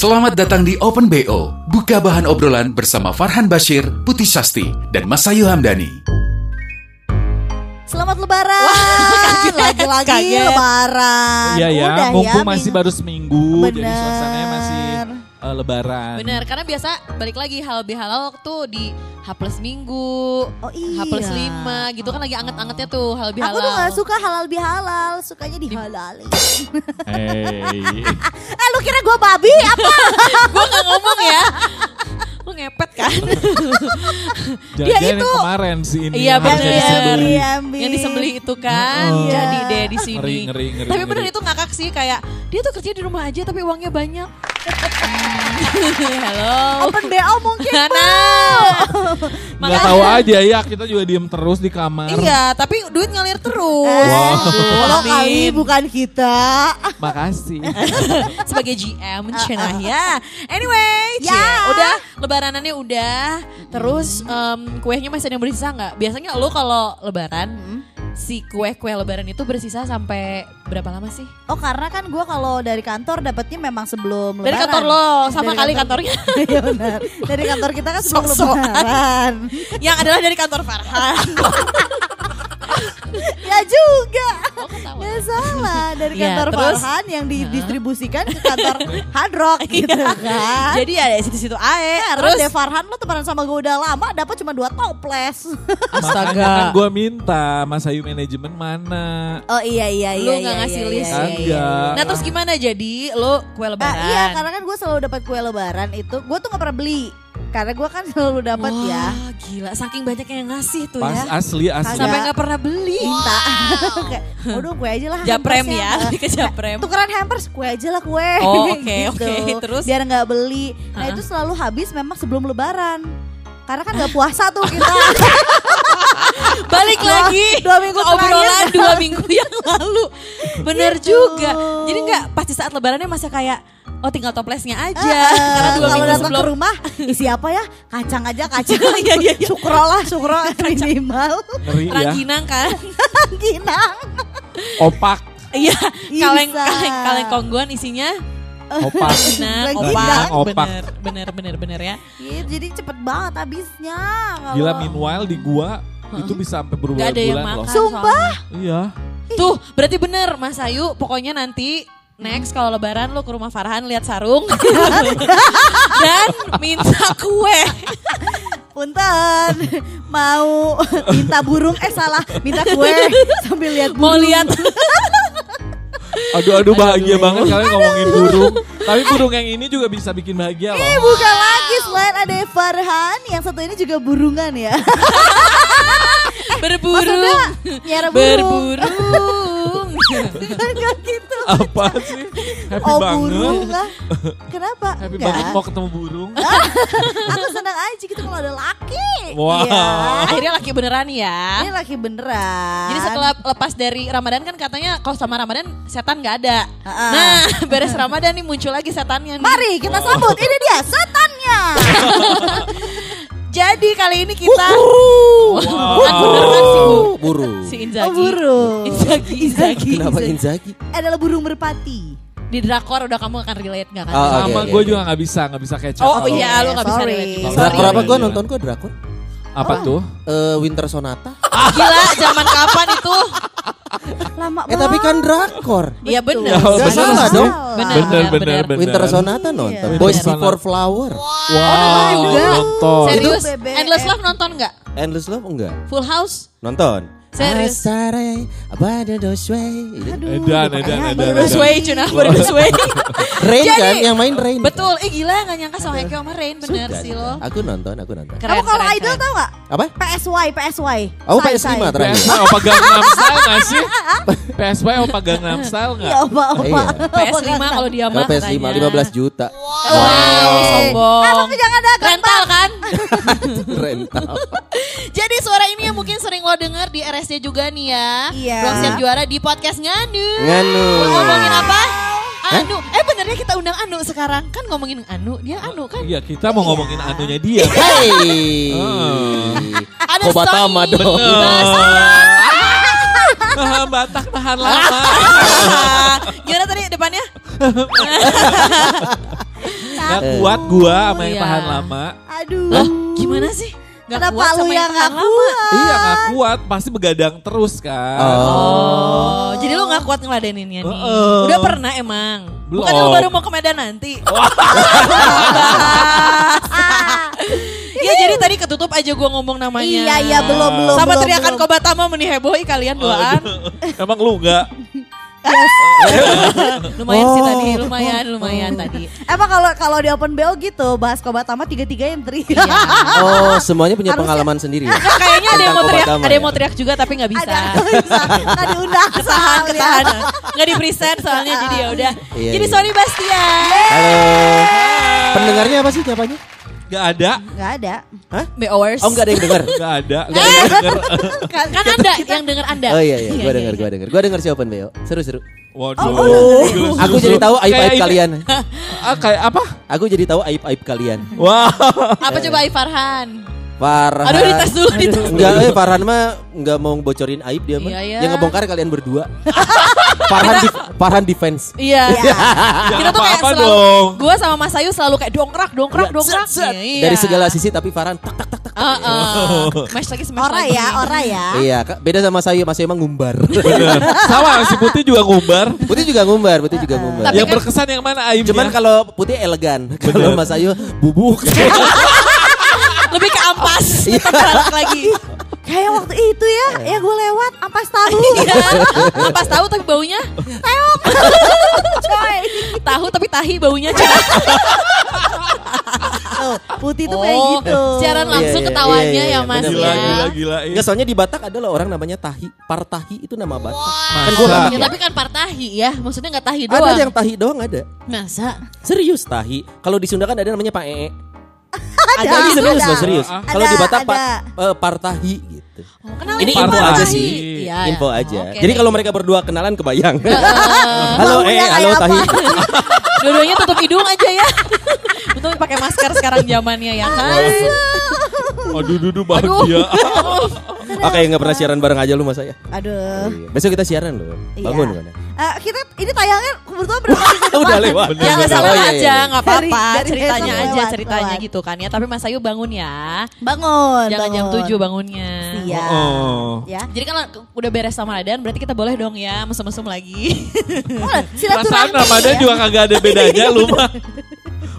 Selamat datang di Open BO. Buka bahan obrolan bersama Farhan Bashir, Putih Sasti, dan Masayu Hamdani. Selamat lebaran. Lagi-lagi lebaran. Iya ya, Udah mumpung ya, masih minggu- baru seminggu, jadi Bener. suasananya masih eh, lebaran. Bener, karena biasa balik lagi halal bihalal tuh di H plus minggu, Oh iya. H plus lima gitu kan lagi anget-angetnya tuh halal Aku bihalal. tuh gak suka halal bihalal, sukanya dihalalin. Hey. eh lu kira gue babi apa? Gue gak ngomong ya. Lu ngepet kan? Yang itu. kemarin sih ini Iya. Diambil. Yang disembelih itu kan. Oh. Jadi deh di sini. Ngeri, ngeri, ngeri, tapi bener ngeri. itu ngakak sih kayak dia tuh kerja di rumah aja tapi uangnya banyak. Halo. Open BO mungkin. Nah. Nggak tahu aja ya, kita juga diem terus di kamar. Iya, tapi duit ngalir terus. Eh, Kalau kali bukan kita. Makasih. sebagai GM cenah ya. Anyway, Ya. cie, udah lebaranannya udah. Terus em, kuenya masih ada yang bersisa nggak? Biasanya lo kalau lebaran si kue-kue lebaran itu bersisa sampai berapa lama sih? Oh karena kan gue kalau dari kantor dapetnya memang sebelum Dari lebaran. kantor lo sama Dari kali kantor- kantornya. Iya benar. Dari kantor kita kan sebelum Sok-sokan. lebaran. yang adalah dari kantor Farhan. ya juga. Oh. Ya salah dari Iya, kantor terus? Farhan yang didistribusikan ke kantor Hard Rock gitu kan. Jadi ya dari situ-situ ae. Karena Terus De Farhan lo temenan sama gue udah lama dapat cuma dua toples. Kan gue minta Mas Ayu manajemen mana. Oh iya iya iya. lu iya, nggak ngasih iya, list. iya, iya, Enggak. Nah terus gimana jadi lo kue Nah, lebaran? iya karena kan gue selalu dapat kue lebaran itu gue tuh nggak pernah beli karena gue kan selalu dapat ya Wah, gila saking banyaknya yang ngasih tuh Pas ya. asli asli. Sampai nggak pernah beli. minta kayak udah kue aja lah Japrem hampersnya." ya, lebih ke japrem. tukeran hampers kue aja lah kue Oh, oke, Gitu. oke. Terus? biar nggak beli nah Uh-uh. itu selalu habis memang sebelum lebaran karena kan nggak puasa tuh kita Balik Dua- lagi dua minggu ke obrolan terakhir. dua minggu yang lalu. Bener Gitu. juga. Jadi nggak pasti saat lebarannya masih kayak oh tinggal toplesnya aja. Karena dua kalau minggu datang sebelum ke rumah isi apa ya kacang aja kacang Iya, iya, iya. sukro lah sukro minimal Ngeri ya. rangginang kan. ginang Opak. Iya, kaleng kaleng kaleng kongguan isinya Opak. Rangginang. opak, Opak. bener bener bener ya. Gitu, jadi cepet banget habisnya kalau Gila meanwhile di gua itu bisa sampai Gak ada yang berbulan-bulan makan. loh. Sumpah? soalnya. Iya. Tuh, berarti bener Mas Ayu. Pokoknya nanti next kalau lebaran lu ke rumah Farhan lihat sarung dan minta kue. Punten mau minta burung eh salah minta kue sambil lihat burung. Mau lihat Aduh aduh bahagia banget kalian ngomongin burung. Tapi burung yang ini juga bisa bikin bahagia loh. Eh bukan lagi selain ada Farhan yang satu ini juga burungan ya. berburu. Nyara burung. Berburung. Enggak gitu. Apa sih? Happy oh banget. burung lah. Kenapa? Happy Enggak. banget mau ketemu burung. Aku senang aja gitu kalau ada laki. Wow. Iya. Akhirnya laki beneran ya. Ini laki beneran. Jadi setelah lepas dari Ramadan kan katanya kalau sama Ramadan setan nggak ada. Ha-ha. Nah, beres Ramadan nih muncul lagi setannya nih. Mari kita sambut. Ini dia setannya. Jadi kali ini kita Wow. Bukan bener kan si Bu. Si Inzaghi. Oh, burung. Inzaghi, Inzaghi. Kenapa Inzaghi? Adalah burung merpati. Di drakor udah kamu akan relate gak kan? Oh, Sama gue juga gak bisa, gak bisa kecap. Oh, iya, lu gak bisa relate juga. Drakor apa? Gue nonton kok drakor. Apa tuh? Eh, Winter Sonata. Gila, zaman kapan itu? Lama Eh tapi kan drakor. Iya bener. Ya, Gak salah dong. Bener, Bener, bener, bener. Winter Sonata nonton. Iya. Boys Before Flower. Wow, juga. nonton. Serius? Endless Love nonton gak? Endless Love enggak? Full House? Nonton. Serius? Asare, abada dosway. Edan, edan, edan. Wayne, cuna Bruce Wayne. Rain Jadi- kan? Yang main Rain. Betul, eh gila gak nyangka Song Hye Kyo sama Rain bener sih lo. Aku nonton, aku nonton. Keren, Kamu kalau idol keren. tau gak? Apa? PSY, PSY. Oh, Sai, PS5 Sai. terakhir. PSY opa Gangnam Style gak sih? PSY opa Gangnam Style gak? Ya opa, opa. Iya. PS5 kalau dia mah Kalau PS5 katanya. 15 juta. Wow, sombong. Ah, tapi jangan ada Rental kan? Rental. Jadi suara ini yang mungkin sering lo denger di RSC juga nih ya. Iya. Ruang siap juara di podcast Nganu. Nganu. Lo ngomongin apa? Anu. Eh benernya kita undang Anu sekarang. Kan ngomongin Anu. Dia Anu kan? Iya kita mau ngomongin anunya dia. Hey. Ada Kobatama dong. Ah, Batak tahan lama. Gimana tadi depannya? Gak kuat gua sama yang Iya. tahan lama. Aduh. Lah, gimana sih? Gak Kenapa kuat lu sama yang tahan gak lama? kuat? Iya gak kuat, pasti begadang terus kan. Oh, jadi lu gak kuat ngeladeninnya nih? Udah pernah emang? Belum. Bukan lu baru mau ke Medan nanti? Iya jadi tadi ketutup aja gua ngomong namanya. Iya, iya, belum, belum, Sama belum, teriakan belum. Kobatama menihebohi kalian duaan. Emang lu enggak? lumayan sih Oh. tadi, lumayan, lumayan tadi. Emang kalau kalau di open BO gitu bahas Kobatama tiga-tiga yang teri. Iya. Oh, semuanya punya Harusnya- pengalaman sendiri ya? Kayaknya ada yang mau teriak, ada yang ya? mau teriak juga tapi nggak bisa. Ada nggak bisa, nggak diundang. Ketahan, soalnya. ketahan. Nggak di present soalnya jadi ya udah. Iya, jadi iya. sorry Bastian. Halo. Pendengarnya apa sih nyapanya? Gak ada. Nggak ada. BOers. Oh, enggak ada yang dengar. Gak ada. Enggak ada yang denger. Kan, kan Anda yang denger Anda. Oh iya iya, gua denger, gua denger. Gua denger si Open BO. Seru-seru. Waduh. Oh, Gila, Aku seru-seru. jadi tahu aib-aib kalian. Ah, kayak apa? Aku jadi tahu aib-aib kalian. Wah. Apa coba Aif Farhan? Farhan. Aduh dites dulu, dites dulu. Enggak, eh Farhan mah enggak mau bocorin aib dia mah. Iya, iya. Yang ngebongkar kalian berdua. Farhan di, Farhan defense. Iya. Kita tuh kayak apa-apa selalu, dong. gue sama Mas Ayu selalu kayak dongkrak, dongkrak, dongkrak. Iya. Dari segala sisi tapi Farhan tak tak tak tak. Uh, uh. Smash lagi, smash Ora lagi. ya, ora ya. Iya, beda sama saya, Mas Ayu emang ngumbar. Sama si Putih juga ngumbar. Putih juga ngumbar, Putih juga ngumbar. Yang kan- berkesan yang mana aibnya? Cuman kalau Putih elegan, kalau Mas Ayu bubuk. Ampas. Iya. Tetap lagi. Kayak waktu itu ya, ya gue lewat ampas tahu. Iya. Ampas tahu tapi baunya Coy. tahu tapi tahi baunya. Coy. Tuh, putih tuh kayak Oh, gitu. siaran langsung Iya, iya, ketawanya iya, ya Mas bener, Gila, ya. gila, gila. iya. Enggak, soalnya di Batak ada loh orang namanya Tahi. Partahi itu nama Batak. Kan gua Batak Ya, ya. tapi kan partahi ya, maksudnya nggak tahi doang. Ada yang Tahi doang ada. Masa? Serius Tahi. Kalau di Sunda kan ada namanya Pak Ee. Ada, Ini serius ada. loh serius. Kalau di Ada, Batak ada. Pak eh, Partahi gitu. Oh, Ini nih info partahi. aja sih. Iya, Info iya. aja. Oke Jadi kalau mereka berdua kenalan kebayang. halo Baunya Eh, halo kayak Tahi. apa? Dua-duanya tutup hidung aja ya. Untung pakai masker sekarang zamannya ya kan. Aduh, dudu bahagia. Oke, nggak pernah siaran bareng aja lu mas saya. Aduh. Iya. Besok kita siaran loh. Iya. Bangun kan. Eh, kita ini tayangnya kebetulan berapa minggu depan? Udah lewat. Bener, Ya nggak salah Oh, iya, iya, aja, iya. nggak apa-apa. Ceritanya besok aja, lewat, ceritanya lewat. gitu kan ya. Tapi Mas Ayu bangun ya. Bangun. Jangan jam bangun. 7 bangunnya. Iya. Oh. Ya. Jadi kalau udah beres Ramadan berarti kita boleh dong ya mesum-mesum lagi. Oh, Perasaan silaturahmi Ramadan ya. juga kagak ada bedanya lu mah.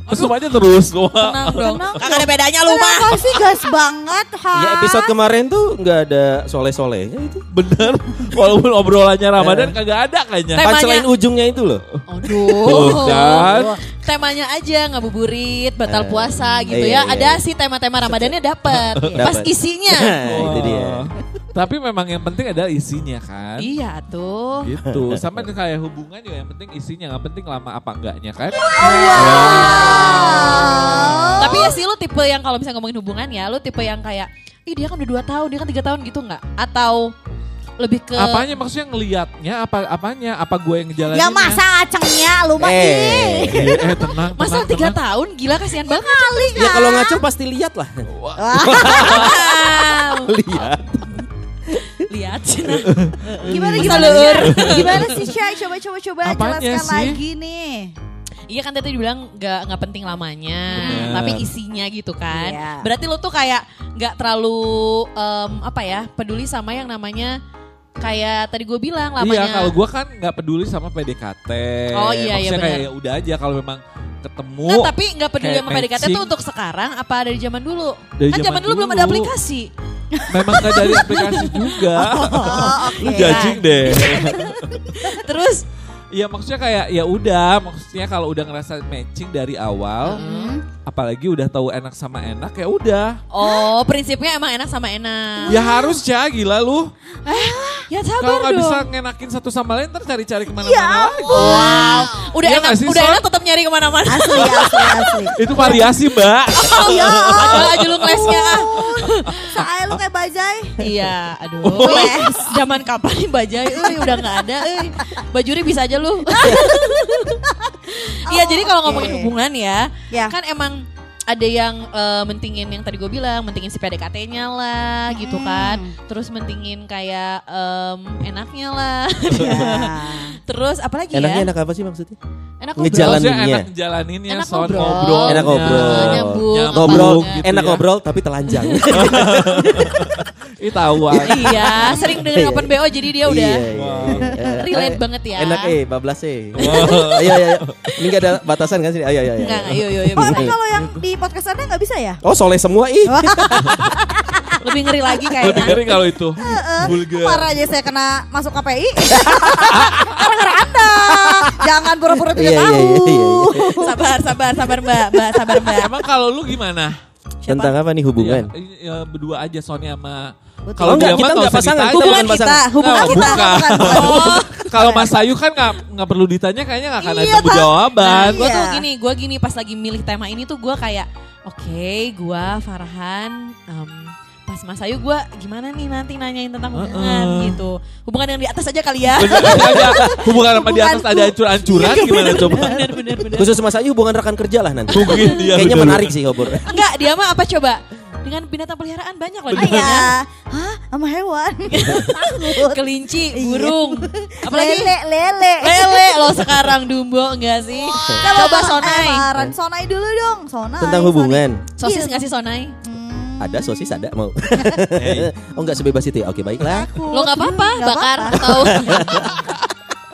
Mesum aja terus gua. Tenang dong. Tenang Kagak ada bedanya lu mah. Kenapa sih gas banget, ha? Ya episode kemarin tuh nggak ada soleh-solehnya itu. Bener. Walaupun obrolannya Ramadan kagak ada kayaknya. Temanya- Punchline ujungnya itu loh. Aduh. Tuh, kan? Temanya aja ngabuburit, batal Eh, puasa gitu iya, ya. iya, Ada iya. sih tema-tema Ramadannya dapat. Pas isinya. Nah, itu dia. Tapi memang yang penting adalah isinya kan. iya tuh. Gitu. Sama kayak hubungan juga yang penting isinya, nggak penting lama apa enggaknya kan. Tapi ya sih lu tipe yang kalau misalnya ngomongin hubungan ya, lu tipe yang kayak, ih dia kan udah dua tahun, dia kan tiga tahun gitu nggak? Atau lebih ke Apanya maksudnya ngelihatnya apa apanya? Apa gue yang ngejalanin? Ya masa acengnya lu mah Eh. ih. eh tenang. masa tenang, tiga tenang. tahun? Gila kasihan banget. Ya kalau ngaco pasti lihat lah. Wow. lihat. Lihat. Gimana gimana. Syah? Gimana sih Syah? Coba coba coba Apanya jelaskan sih? lagi nih. Iya kan tadi dibilang nggak nggak penting lamanya, Bener. tapi isinya gitu kan. Iya. Berarti lu tuh kayak nggak terlalu em, apa ya peduli sama yang namanya kayak tadi gue bilang Iya, lamanya. kalau gue kan nggak peduli sama PDKT. Oh, iya, iya, Maksudnya kayak benar. ya udah aja kalau memang ketemu. Nggak, tapi nggak peduli kayak sama PDKT matching. tuh untuk sekarang apa dari zaman dulu? Dari kan zaman zaman dulu, belum ada dulu. aplikasi. Memang nggak dari aplikasi juga. Oh, Lu oke. judging deh. Terus Iya maksudnya kayak ya udah, maksudnya kalau udah ngerasa matching dari awal, apalagi udah tahu enak sama enak ya udah. oh prinsipnya emang enak sama enak. Ya harus ya gila lu. Ya Kalau sabar nggak dong. bisa ngenakin satu sama lain, ntar cari-cari Ya ke mana-mana lagi. Wow. Udah Iya enak, nggak sih, udah Son? enak tetap nyari ke mana-mana. Asli, asli, asli. Itu variasi, Mbak. Iya. Ada aja lu ngelesnya. Saya lu kayak bajai. Iya, aduh. Oh. Les. Zaman kapan nih bajai? Euy, udah nggak ada. euy. Bajuri bisa aja lu. Iya, jadi kalau ngomongin Oke. hubungan ya, Ya. kan emang ada yang eh, mentingin yang tadi gue bilang, mentingin si PDKT-nya lah gitu kan. Terus mentingin kayak em, enaknya lah. Iya. Terus apalagi Enaknya ya? enak apa sih maksudnya? Enak Ngejalan- ngobrol. Maksudnya Jalaninnya. enak jalaninnya, Enak ngobrol. ngobrol. Enak ngobrol. Nyambung, Ngobrol, gitu enak ya. ngobrol tapi telanjang. Ih tahuan. Iya, sering dengerin open BO jadi dia udah Iya, iya. Relate banget ya. Enak eh, bablas eh. Ayo, ayo, ayo. Ini gak ada batasan kan sini? Ayo, ayo, ayo. Enggak, Oh, bisa. emang kalau yang di podcast Anda nggak bisa ya? Oh, soleh semua ih. Lebih ngeri lagi Lebih kayaknya. ngeri kalau itu. Vulgar. Parah aja saya kena masuk KPI. Gara-gara Anda. Jangan pura-pura tidak Iya, iya, tahu. iya, Sabar, sabar, sabar Mbak, Mbak, sabar Mbak. Emang kalau lu gimana? Tentang apa nih hubungan? Ya, ya, berdua aja Sonya sama Oh, enggak, kita enggak pasangan, Hubungan bukan kita, pasangan. hubungan kita. bukan. Kalau Mas Ayu kan nggak nggak perlu ditanya kayaknya nggak akan ada Iya, Pak. jawaban. Gue Iya. tuh gini, gue gini pas lagi milih tema ini tuh gue kayak, oke, gue Farhan, em, pas Mas Ayu gue gimana nih nanti nanyain tentang hubungan gitu. Hubungan yang di atas aja kali ya. Bener, ada hubungan sama di atas ada ancur-ancuran gimana coba? bener, bener, bener. Khusus Mas Ayu hubungan rekan kerja lah nanti. Mungkin dia Kayaknya bener. menarik sih ngobrol. Enggak, dia mah apa coba? Dengan binatang peliharaan banyak loh. Ah, dia. ya. Hah? Sama hewan. Kelinci, Iya. burung. Apalagi lele, lele. lele lo sekarang dumbo enggak sih? Coba sonai. Eh, Farhan, sonai dulu dong. Sonai. Tentang sonai. hubungan. Sosis Iya. nggak sih sonai? Hmm, Ada sosis ada mau. oh enggak sebebas itu ya. Oke, baiklah. takut. Lo nggak apa-apa, Nggak bakar apa-apa. atau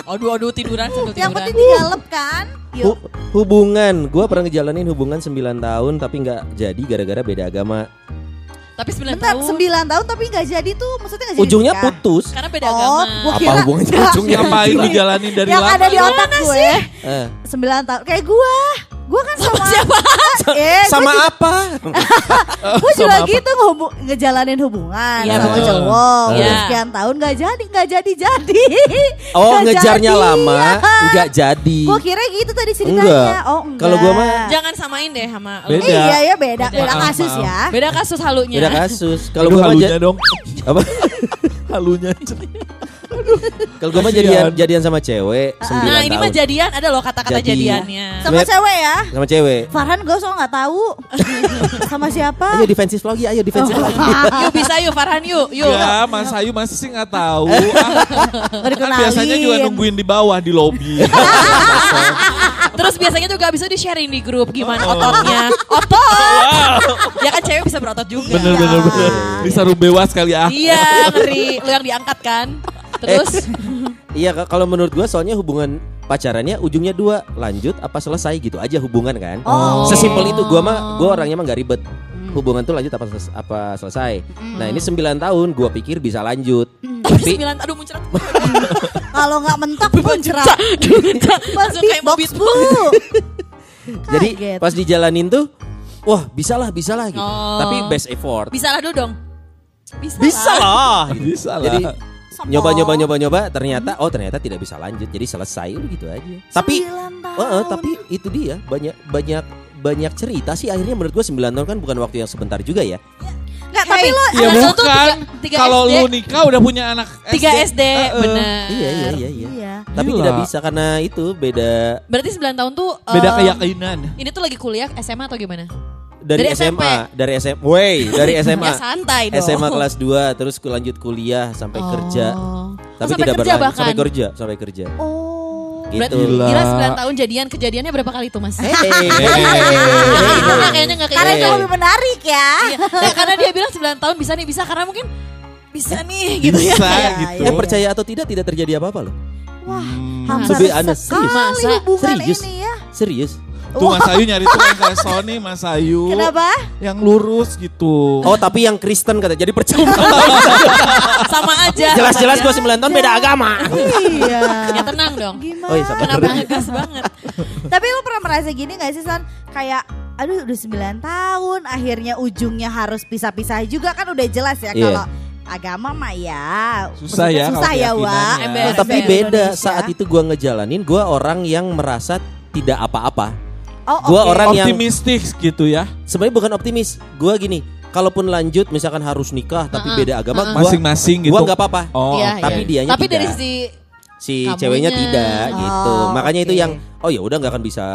aduh aduh tiduran sambil Yang tiduran. penting digalep kan? Hu- hubungan, gua pernah ngejalanin hubungan 9 tahun tapi nggak jadi gara-gara beda agama. Tapi 9 Bentar, tahun. 9 tahun tapi nggak jadi tuh maksudnya nggak jadi Ujungnya nikah? putus. Karena beda Oh, agama. gua Apa kira hubungannya Nggak, ujungnya? Ngapain gini. dijalanin dari Yang lama? ada di otak gue Eh, 9 tahun Kayak gue Gue kan sama, siapa? Eh, sama gue apa? Gue juga gitu ngehubu- ngejalanin hubungan Iya, sama betul. cowok. Iya. Udah sekian tahun gak jadi, gak jadi jadi. Oh, Nggak ngejarnya jadi. lama, nggak jadi. Gue kira gitu tadi ceritanya. Enggak. Oh enggak. Kalau gua mah Jangan samain deh sama. Beda. Iya ya beda, beda Maaf, kasus maaf. ya. Beda kasus halunya. beda kasus. Kalau gua mah dong. apa? Halunya. Kalau gua mah jadian jadian sama cewek 9 Nah ini mah jadian ada loh kata-kata Jadi. jadiannya. Sama cewek ya. Sama cewek. Farhan gue soal nggak tahu. sama siapa? Ayo defensif lagi, ayo defensif Oh. lagi. Yuk bisa yuk Farhan yuk. Yuk. Ya, Mas Ayu masih sih nggak tahu. Ah, kan biasanya juga nungguin di bawah di lobi. Terus biasanya juga itu di sharing di grup gimana ototnya. Otot. Ya kan cewek bisa berotot juga. Bener bener bener. Bisa rumbewas kali ya. Iya ngeri. Lu yang diangkat kan. Terus Iya, ka- kalau menurut gua soalnya hubungan pacarannya ujungnya dua, lanjut apa selesai gitu aja hubungan kan. Oh. Sesimpel itu gua mah gua orangnya mah nggak ribet. Hubungan tuh lanjut apa seles- apa selesai. Nah, ini 9 tahun gua pikir bisa lanjut. tapi Tapi 9 aduh muncrat. Kalau nggak mentok muncrat. Kayak mau Beatbox beatbox. bu. jadi Kaget. pas dijalanin tuh wah, bisa lah, bisa lah gitu. Oh. Tapi best effort. Bisa lah dulu dong. Bisa, Bisa lah. gitu. Bisa lah. Jadi Nyoba nyoba nyoba nyoba ternyata oh ternyata tidak bisa lanjut. Jadi selesai udah gitu aja. Tapi. Oh, oh, tapi itu dia banyak banyak banyak cerita sih akhirnya menurut gua 9 tahun kan bukan waktu yang sebentar juga ya. Nggak, tapi lo Ya Anak bukan. tiga- tiga Kalau SD. lu nikah udah punya anak 3 SD, Eh, eh. bener. Iya iya iya iya. Iya. Tapi Gila. tidak bisa karena itu beda Berarti 9 tahun tuh Beda eh, keyakinan. Ini tuh lagi kuliah SMA atau gimana? Dari, Dari SMA, SMP. dari SMA. Wey, dari SMA. Ya santai dong. SMA kelas 2 terus ku lanjut kuliah sampai Oh. kerja. Tapi sampai tidak kerja berlanjut bahkan. sampai kerja, sampai kerja. Oh. Gitu. Berarti Gila. gila 9 tahun jadian kejadiannya berapa kali tuh mas? Kayaknya enggak Karena itu lebih menarik ya. Iya. Nah, karena dia bilang 9 tahun bisa nih bisa karena mungkin bisa nih gitu ya. Bisa Iya, gitu. Ya percaya atau tidak tidak terjadi apa-apa loh. Wah, Hmm. hampir sekali serius. hubungan Serius. ini ya. Serius. Tuh Mas Ayu nyari tuh yang kayak Sony, Mas Ayu. Kenapa? Yang lurus gitu. Oh, tapi yang Kristen kata. Jadi percuma. Sama aja. Jelas-jelas sama gua 9 tahun beda agama. Iya. Ya tenang dong. Gimana? Oh, iya. Kenapa ngegas banget? Tapi lu pernah merasa gini gak sih San? Kayak aduh udah 9 tahun akhirnya ujungnya harus pisah-pisah juga kan udah jelas ya Iya. kalau agama mah ya. Susah ya Susah ya. Nah, tapi beda Indonesia. saat itu gua ngejalanin gua orang yang merasa tidak apa-apa. Oh, Gua oke. orang yang Optimistis gitu ya. sebenarnya bukan optimis. Gua gini, kalaupun lanjut misalkan harus nikah tapi Uh-uh. beda agama, gua Masing-masing gitu. gua nggak apa-apa. Oh, Iya, tapi iya. dianya Tapi tidak. dari si Si Kamunya. ceweknya tidak gitu. Oh, Makanya itu oke. yang oh ya udah nggak akan bisa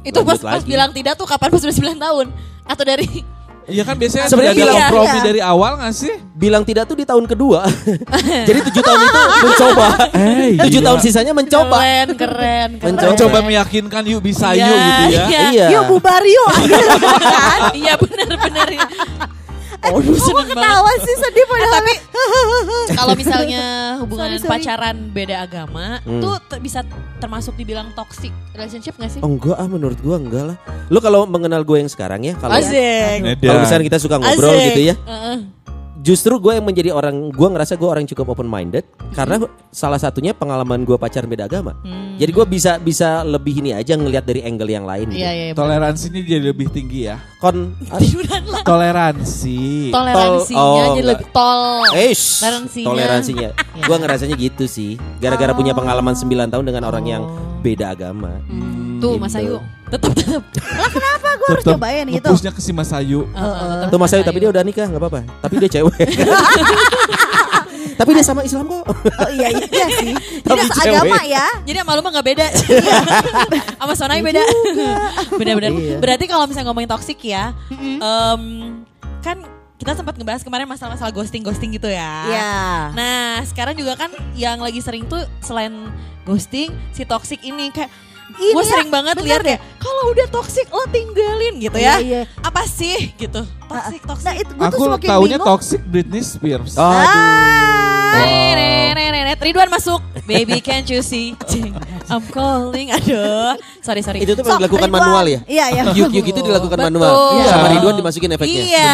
itu pas, pas bilang tidak tuh kapan pas udah 9 tahun atau dari Iya kan biasanya Sebenarnya sudah ada bilang- kompromi iya. dari awal gak sih? bilang tidak tuh di tahun kedua. Jadi tujuh tahun itu mencoba. Eh, Tujuh tahun sisanya mencoba. keren keren keren. Mencoba. Coba meyakinkan yuk bisa Iya, yuk gitu ya. iya. Iya. Yuk bubar yuk. kan? iya benar benar Oh, Kok seneng ketawa sih sedih padahal. tapi kalau misalnya hubungan Sorry, sorry. pacaran beda agama Hmm. tuh te- bisa termasuk dibilang toxic relationship gak sih? Oh enggak ah menurut gua enggak lah. Lu kalau mengenal gue yang sekarang ya kalau kalau misalnya kita suka ngobrol Asik. gitu ya. Heeh. Justru gue yang menjadi orang gue ngerasa gue orang yang cukup open minded karena salah satunya pengalaman gue pacaran beda agama. Jadi gue bisa bisa lebih ini aja ngelihat dari angle yang lain. Gitu. Iya iya. bener. Toleransinya jadi lebih tinggi ya. Kon. Toleransi. Toleransinya oh, jadi enggak. lebih tol. Eish, Toleransinya. toleransinya. gue ngerasanya gitu sih. Gara-gara punya pengalaman 9 tahun dengan orang yang beda agama. Tuh Gitu. Mas Ayu. Tetap tetap. Lah kenapa gue harus Tetep cobain gitu? ngepusnya ke si Mas Ayu. Heeh, Tuh Mas Ayu tapi dia udah nikah nggak apa-apa. Tapi dia cewek. tapi dia sama Islam kok. Oh iya iya, iya sih. Tapi Tidak agama ya. Jadi sama lu mah gak beda Sama Sonai beda Bener-bener Iya. Berarti kalau misalnya ngomongin toxic ya em, Kan kita sempat ngebahas kemarin masalah-masalah ghosting-ghosting gitu ya Iya. Nah sekarang juga kan yang lagi sering tuh selain ghosting Si toxic ini kayak Gue ya, sering banget lihat ya Kalau udah toxic lo tinggalin gitu ya Iya, iya. Apa sih gitu Toxic, toxic Nah itu gue tuh Aku semakin taunya bingung. toxic Britney Spears. Aduh. Nenet, Ridwan masuk Baby can't you see Cing, I'm calling Aduh Sorry sorry Itu tuh memang dilakukan Ridwan. manual ya? Iya iya. Yuk yuk itu dilakukan Betul. manual. Iya. Sama Ridwan dimasukin efeknya. Iya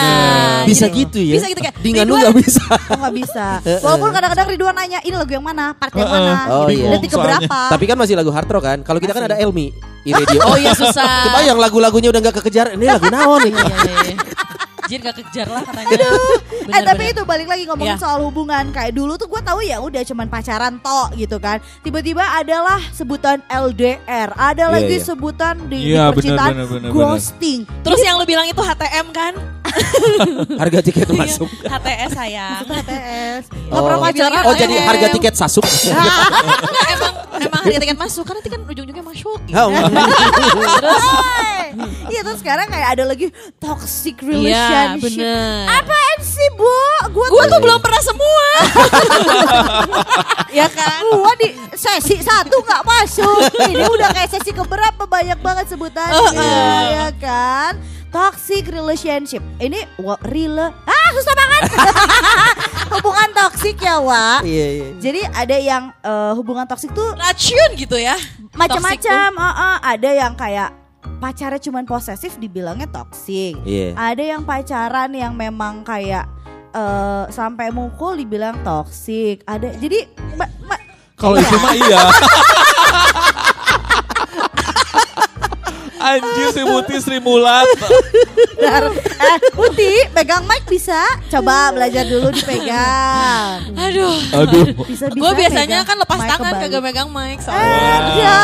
Bisa Jadi- gitu ya? Bisa gitu kayak Dengan lu nggak bisa. Oh nggak bisa. Walaupun kadang-kadang Ridwan nanya ini lagu yang mana, part yang mana, Oh, Jadi iya. detik keberapa. Tapi kan masih lagu hard rock kan. Kalau kita kan ada Elmi di radio. Oh iya susah Coba yang lagu-lagunya udah nggak kekejar. Ini lagu naon nih? Iya iya iya Jin gak kejar lah katanya. Eh tapi itu balik lagi ngomongin Iya. soal hubungan. Kayak dulu tuh gue tahu ya udah cuman pacaran tok gitu kan. Tiba-tiba adalah sebutan LDR ada Iya, lagi iya. sebutan di, Iya, di percintaan bener, bener, bener, ghosting. Terus yang lu bilang itu HTM kan? Harga tiket masuk. HTS sayang. HTS Oh. pernah pacaran Oh jadi harga tiket sasuk. Emang emang harga tiket masuk. Karena tiket ujung-ujungnya masuk gitu. Oh, Terus iya terus sekarang kayak ada lagi toxic Iya relationship bener apaan sih bu gue Gue tuh belum pernah semua Ya kan Gua di sesi satu nggak masuk. Ini udah kayak sesi keberapa banyak banget sebutannya ya kan. Toxic relationship. Ini wa, real ah susah banget. hubungan toxic ya Wak. Iya iya. Jadi ada yang eh, hubungan toxic tuh Racun gitu ya macam-macam. Ah, ah. Ada yang kayak pacarnya cuman posesif dibilangnya toxic. Iya. Ada yang pacaran yang memang kayak eh, sampai mukul dibilang toxic. Ada jadi Kalau itu mah iya. Anjir si Muti Sri Mulat. Bentar. eh, Putih, pegang mic bisa? Coba belajar dulu dipegang. Aduh Aduh. Bisa bisa. Gue biasanya kan lepas tangan kebalik. kagak megang mic Eh, soalnya. ya.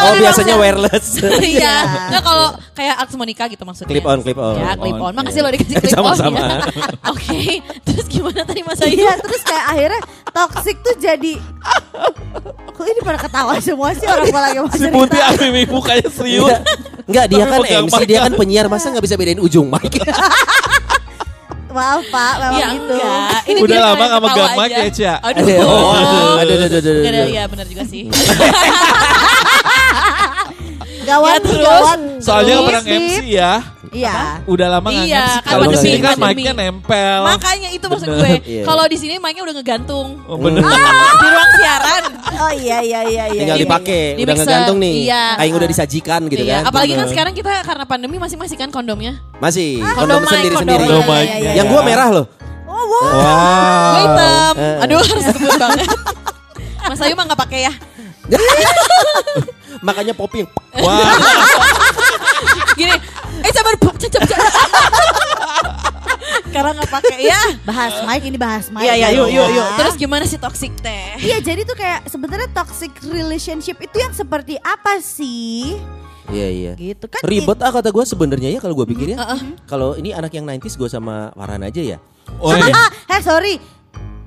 Oh biasanya wireless. Iya. Nah kalau kayak Alex Monica gitu maksudnya. Clip on, clip on. Ya clip on. On, Makasih iya. lo dikasih clip on Sama-sama. ya. Oke. Terus gimana tadi Mas Ayu? Iya, terus kayak akhirnya toxic tuh jadi Kok ini pada ketawa semua sih orang gua lagi mau Si. Muti aktif mukanya serius. Enggak, dia Tapi kan MC, dia kan. penyiar, masa nggak bisa bedain ujung mic? Maaf Pak, memang Ya gitu. enggak. Ini Udah lama ketawa megang mic ya, Cia? Aduh. Aduh, oh, aduh, aduh, aduh, aduh, Nggak ada, aduh. ya benar juga sih. Gawat, Ya, terus? gawat. Soalnya Terus, pernah. MC ya. Iya. Udah lama nggak Iya, MC. kan Kalau di sini kan mic-nya nempel. Makanya itu maksud Bener. gue. Iya. Kalau di sini mic-nya udah ngegantung. Oh, bener. Di ruang siaran. Oh iya iya iya iya. Tinggal Di- dipakai, di udah mixer. ngegantung nih. Iya. Kayak udah disajikan gitu Iya, kan. apalagi kan sekarang kita karena pandemi masing-masing kan kondomnya. Masih, Kondom kondom mic, sendiri-sendiri. kondom mic. Iya, iya, Yang gua merah loh. Oh, wow. Wow. Gue hitam. Eh. Aduh harus sebut banget. Mas Ayu mah gak pakai ya. Makanya popping. Wah. Gini, eh sabar, cecep, sekarang nggak pakai ya. Bahas Mike ini bahas Mike. Iya iya ya. yuk yuk yuk. Terus gimana sih toxic teh? Iya jadi tuh kayak sebenarnya toxic relationship itu yang seperti apa sih? Iya iya. Gitu kan. Ribet ah kata gue sebenarnya ya kalau gue pikir ya. Kalau ini anak yang 90s gue sama Farhan aja ya. Oh iya. Ah, eh sorry.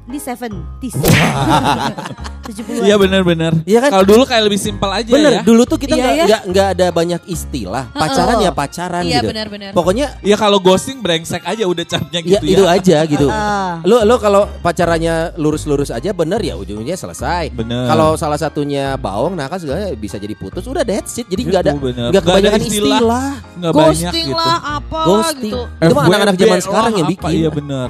Di 70s. 70 Iya benar-benar. Iya kan? Kalau dulu kayak lebih simpel aja Bener, ya. dulu tuh kita Iya, nggak iya. nggak nggak ada banyak istilah. Pacaran ya pacaran Iya, gitu. benar-benar. Pokoknya Ya kalau ghosting brengsek aja udah capnya ya gitu ya. itu aja gitu. Ah. Lo lo kalau pacarannya lurus-lurus aja bener ya ujungnya selesai. Bener. Kalau salah satunya baong nakal segala bisa jadi putus udah that's it. Jadi nggak ada Itu bener. nggak Nggak ada kebanyakan istilah. istilah. Banyak Ghosting gitu. lah apa Ghosting. gitu. Itu anak-anak zaman sekarang yang bikin. Iya bener.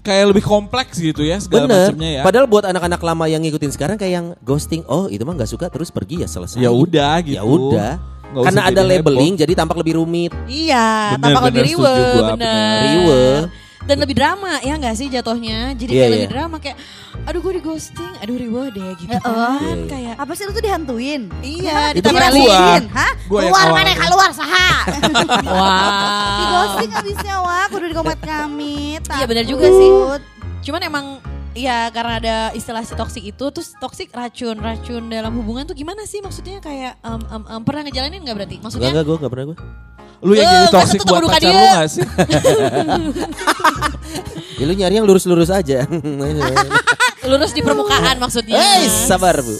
Kayak lebih kompleks gitu ya segala Bener. macamnya ya. Padahal buat anak-anak lama yang ngikutin sekarang kayak yang ghosting, oh itu mah nggak suka terus pergi ya selesai. Ya udah gitu. Ya udah. Nggak Karena ada labeling jadi tampak lebih rumit. Iya, Bener, tampak lebih bener, riwe, setuju gua, bener. Riwe. Dan lebih drama ya nggak sih jatuhnya? Jadi Iya, kayak iya. lebih drama kayak, aduh gue di ghosting, aduh riwe deh gitu kan. oh. Iya, iya. Kayak Apa sih lu tuh dihantuin? iya, Itu kan gua. Hah? Keluar mana keluar saha? Wow. Di ghosting abisnya wah, kudu di komat kami. Iya, bener juga sih. Cuman emang ya karena ada istilah si toksik itu terus toksik racun racun dalam hubungan tuh gimana sih maksudnya kayak em, em, em, pernah ngejalanin nggak berarti Enggak maksudnya enggak gue enggak pernah gue. Lu yang Eh, jadi toxic tutup buat pacar dia. lu gak sih? Ya lu nyari yang lurus-lurus aja. lurus di permukaan maksudnya Eh, sabar Bu.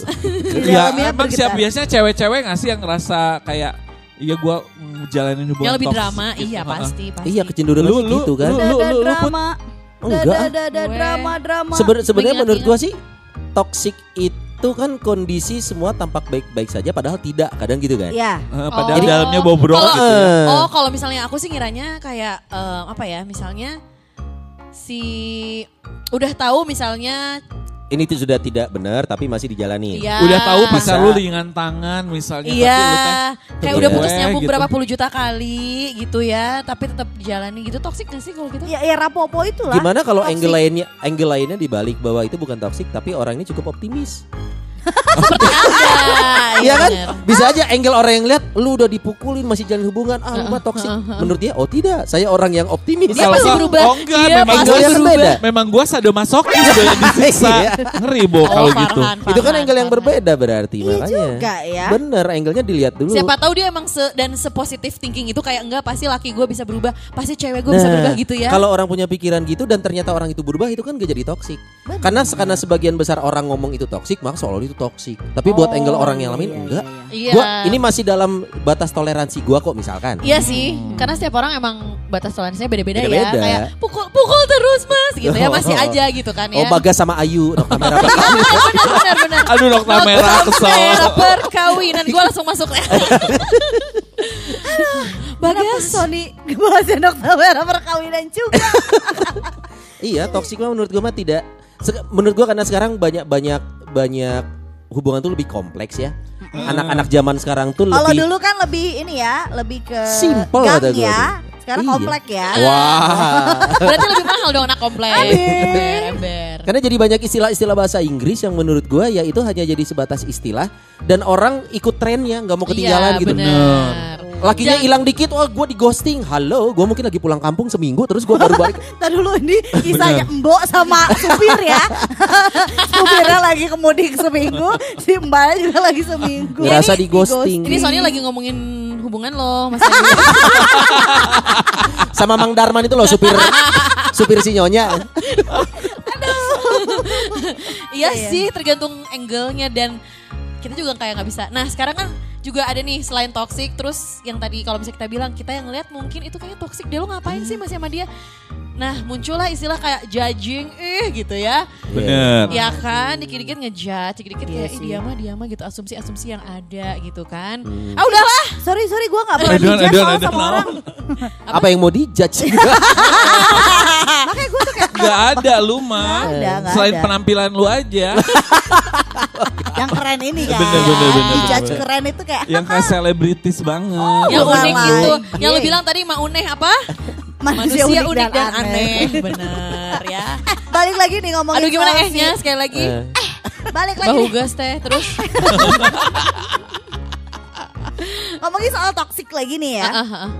ya emang bergetar. siap biasanya cewek-cewek gak sih yang ngerasa kayak Iya gua jalanin hubungan yang lebih toxic drama gitu. iya pasti pasti Iya kecenderungan Lu- lu- gitu kan. lu- Ada lu- lu put- drama. Enggak. Ada ada ada Gue- drama drama. Seben- Sebenarnya menurut gua sih toxic itu kan kondisi semua tampak baik-baik saja padahal tidak kadang gitu kan. Iya. Heeh, padahal Oh. dalamnya bobrok Kalau- gitu ya. Eh. Oh, kalau misalnya aku sih ngiranya kayak em, apa ya? Misalnya si udah tahu misalnya Ini tuh sudah tidak benar tapi masih dijalani. iya Udah tahu bisa Bisa. lu ringan tangan misalnya Iya, tapi lu teh kayak udah putus nyambung gitu. berapa puluh juta kali gitu ya, tapi tetap dijalani gitu toksik gak sih kalau gitu? Ya, ya rapopo itulah. Gimana kalau angle lainnya angle lainnya dibalik bahwa itu bukan toxic tapi orang ini cukup optimis. Iya kan? Bisa aja angle orang yang lihat lu udah dipukulin masih jalan hubungan ah lu mah toxic. Menurut dia oh tidak, saya orang yang optimis. Dia Kalau pasti gua- berubah. Oh enggak, Iya, memang Angle-nya kan berubah. beda. Memang gua sadomasokis udah disiksa. Iya. Ngeri bo Oh, kalau gitu. Farhan, Itu kan angle yang Farhan. berbeda berarti Iya makanya. juga ya. Bener, angle-nya dilihat dulu. Siapa tahu dia emang se dan sepositif thinking itu kayak enggak pasti laki gue bisa berubah, pasti cewek gue bisa Nah, berubah gitu ya. Kalau orang punya pikiran gitu dan ternyata orang itu berubah itu kan gak jadi toksik. Karena karena sebagian besar orang ngomong itu toksik, maka seolah itu toksik. Tapi buat angle orang yang lain enggak. Iya. Gua ini masih dalam batas toleransi gua kok misalkan. Iya sih, karena setiap orang emang batas toleransinya beda-beda ya. Kayak pukul pukul terus mas, gitu ya masih Oh. aja gitu kan ya. Oh Bagas sama Ayu, Nokta Merah. benar benar benar. Aduh nokta merah kesel. Merah perkawinan gue langsung masuk. Kenapa Bagas. Sony bahasa dokter merah perkawinan juga. iya, toksik mah menurut gua mah tidak. Menurut gua karena sekarang banyak banyak banyak hubungan tuh lebih kompleks ya. Anak-anak zaman sekarang tuh Kalau lebih dulu kan lebih ini ya, lebih ke Simple gang gue ya. tuh. Sekarang Iya. komplek ya. Wah. Berarti lebih mahal dong anak komplek. Ember, ember. Karena jadi banyak istilah-istilah bahasa Inggris yang menurut gua ya itu hanya jadi sebatas istilah dan orang ikut trennya nggak mau ketinggalan iya, gitu. bener. Lakinya hilang dikit, wah gue di ghosting. Halo, gue mungkin lagi pulang kampung seminggu, terus gue baru balik. Tadi dulu ini kisahnya Mbok sama supir ya. Supirnya lagi kemudik seminggu, si Mbaknya juga lagi seminggu. Ngerasa Ini di ghosting. Ini Sony lagi ngomongin hubungan lo, Mas. Sama Mang Darman itu loh supir supir si nyonya. Iya sih, tergantung angle-nya dan kita juga kayak nggak bisa. Nah sekarang kan juga ada nih selain toxic, terus yang tadi kalau bisa kita bilang kita yang ngeliat mungkin itu kayaknya toxic. Dia lo ngapain sih masih sama dia? Nah muncullah istilah kayak judging, eh gitu ya. Bener. Ya kan, dikit-dikit ngejudge, dikit-dikit Iya kayak dia mah dia mah gitu asumsi-asumsi yang ada gitu kan. Hmm. Ah udahlah. Sorry sorry gue gak pernah dijudge sama orang. Apa yang mau dijudge? Makanya gue tuh kayak Gak ada lu mah. Nggak ada, nggak Selain ada. penampilan lu aja. yang keren ini kan. Bener, bener, bener, Dijudge bener. keren itu kayak yang kayak selebritis banget. yang bukan unik gitu. Yang lo Iya. bilang tadi Mauneh apa? manusia, Manusia unik dan, aneh. Bener ya. Balik lagi nih ngomongin Aduh gimana soal ehnya si- sekali lagi. Eh, Balik lagi Bahu nih. gas teh terus. ngomongin soal toxic lagi nih ya. Ah, ah, ah.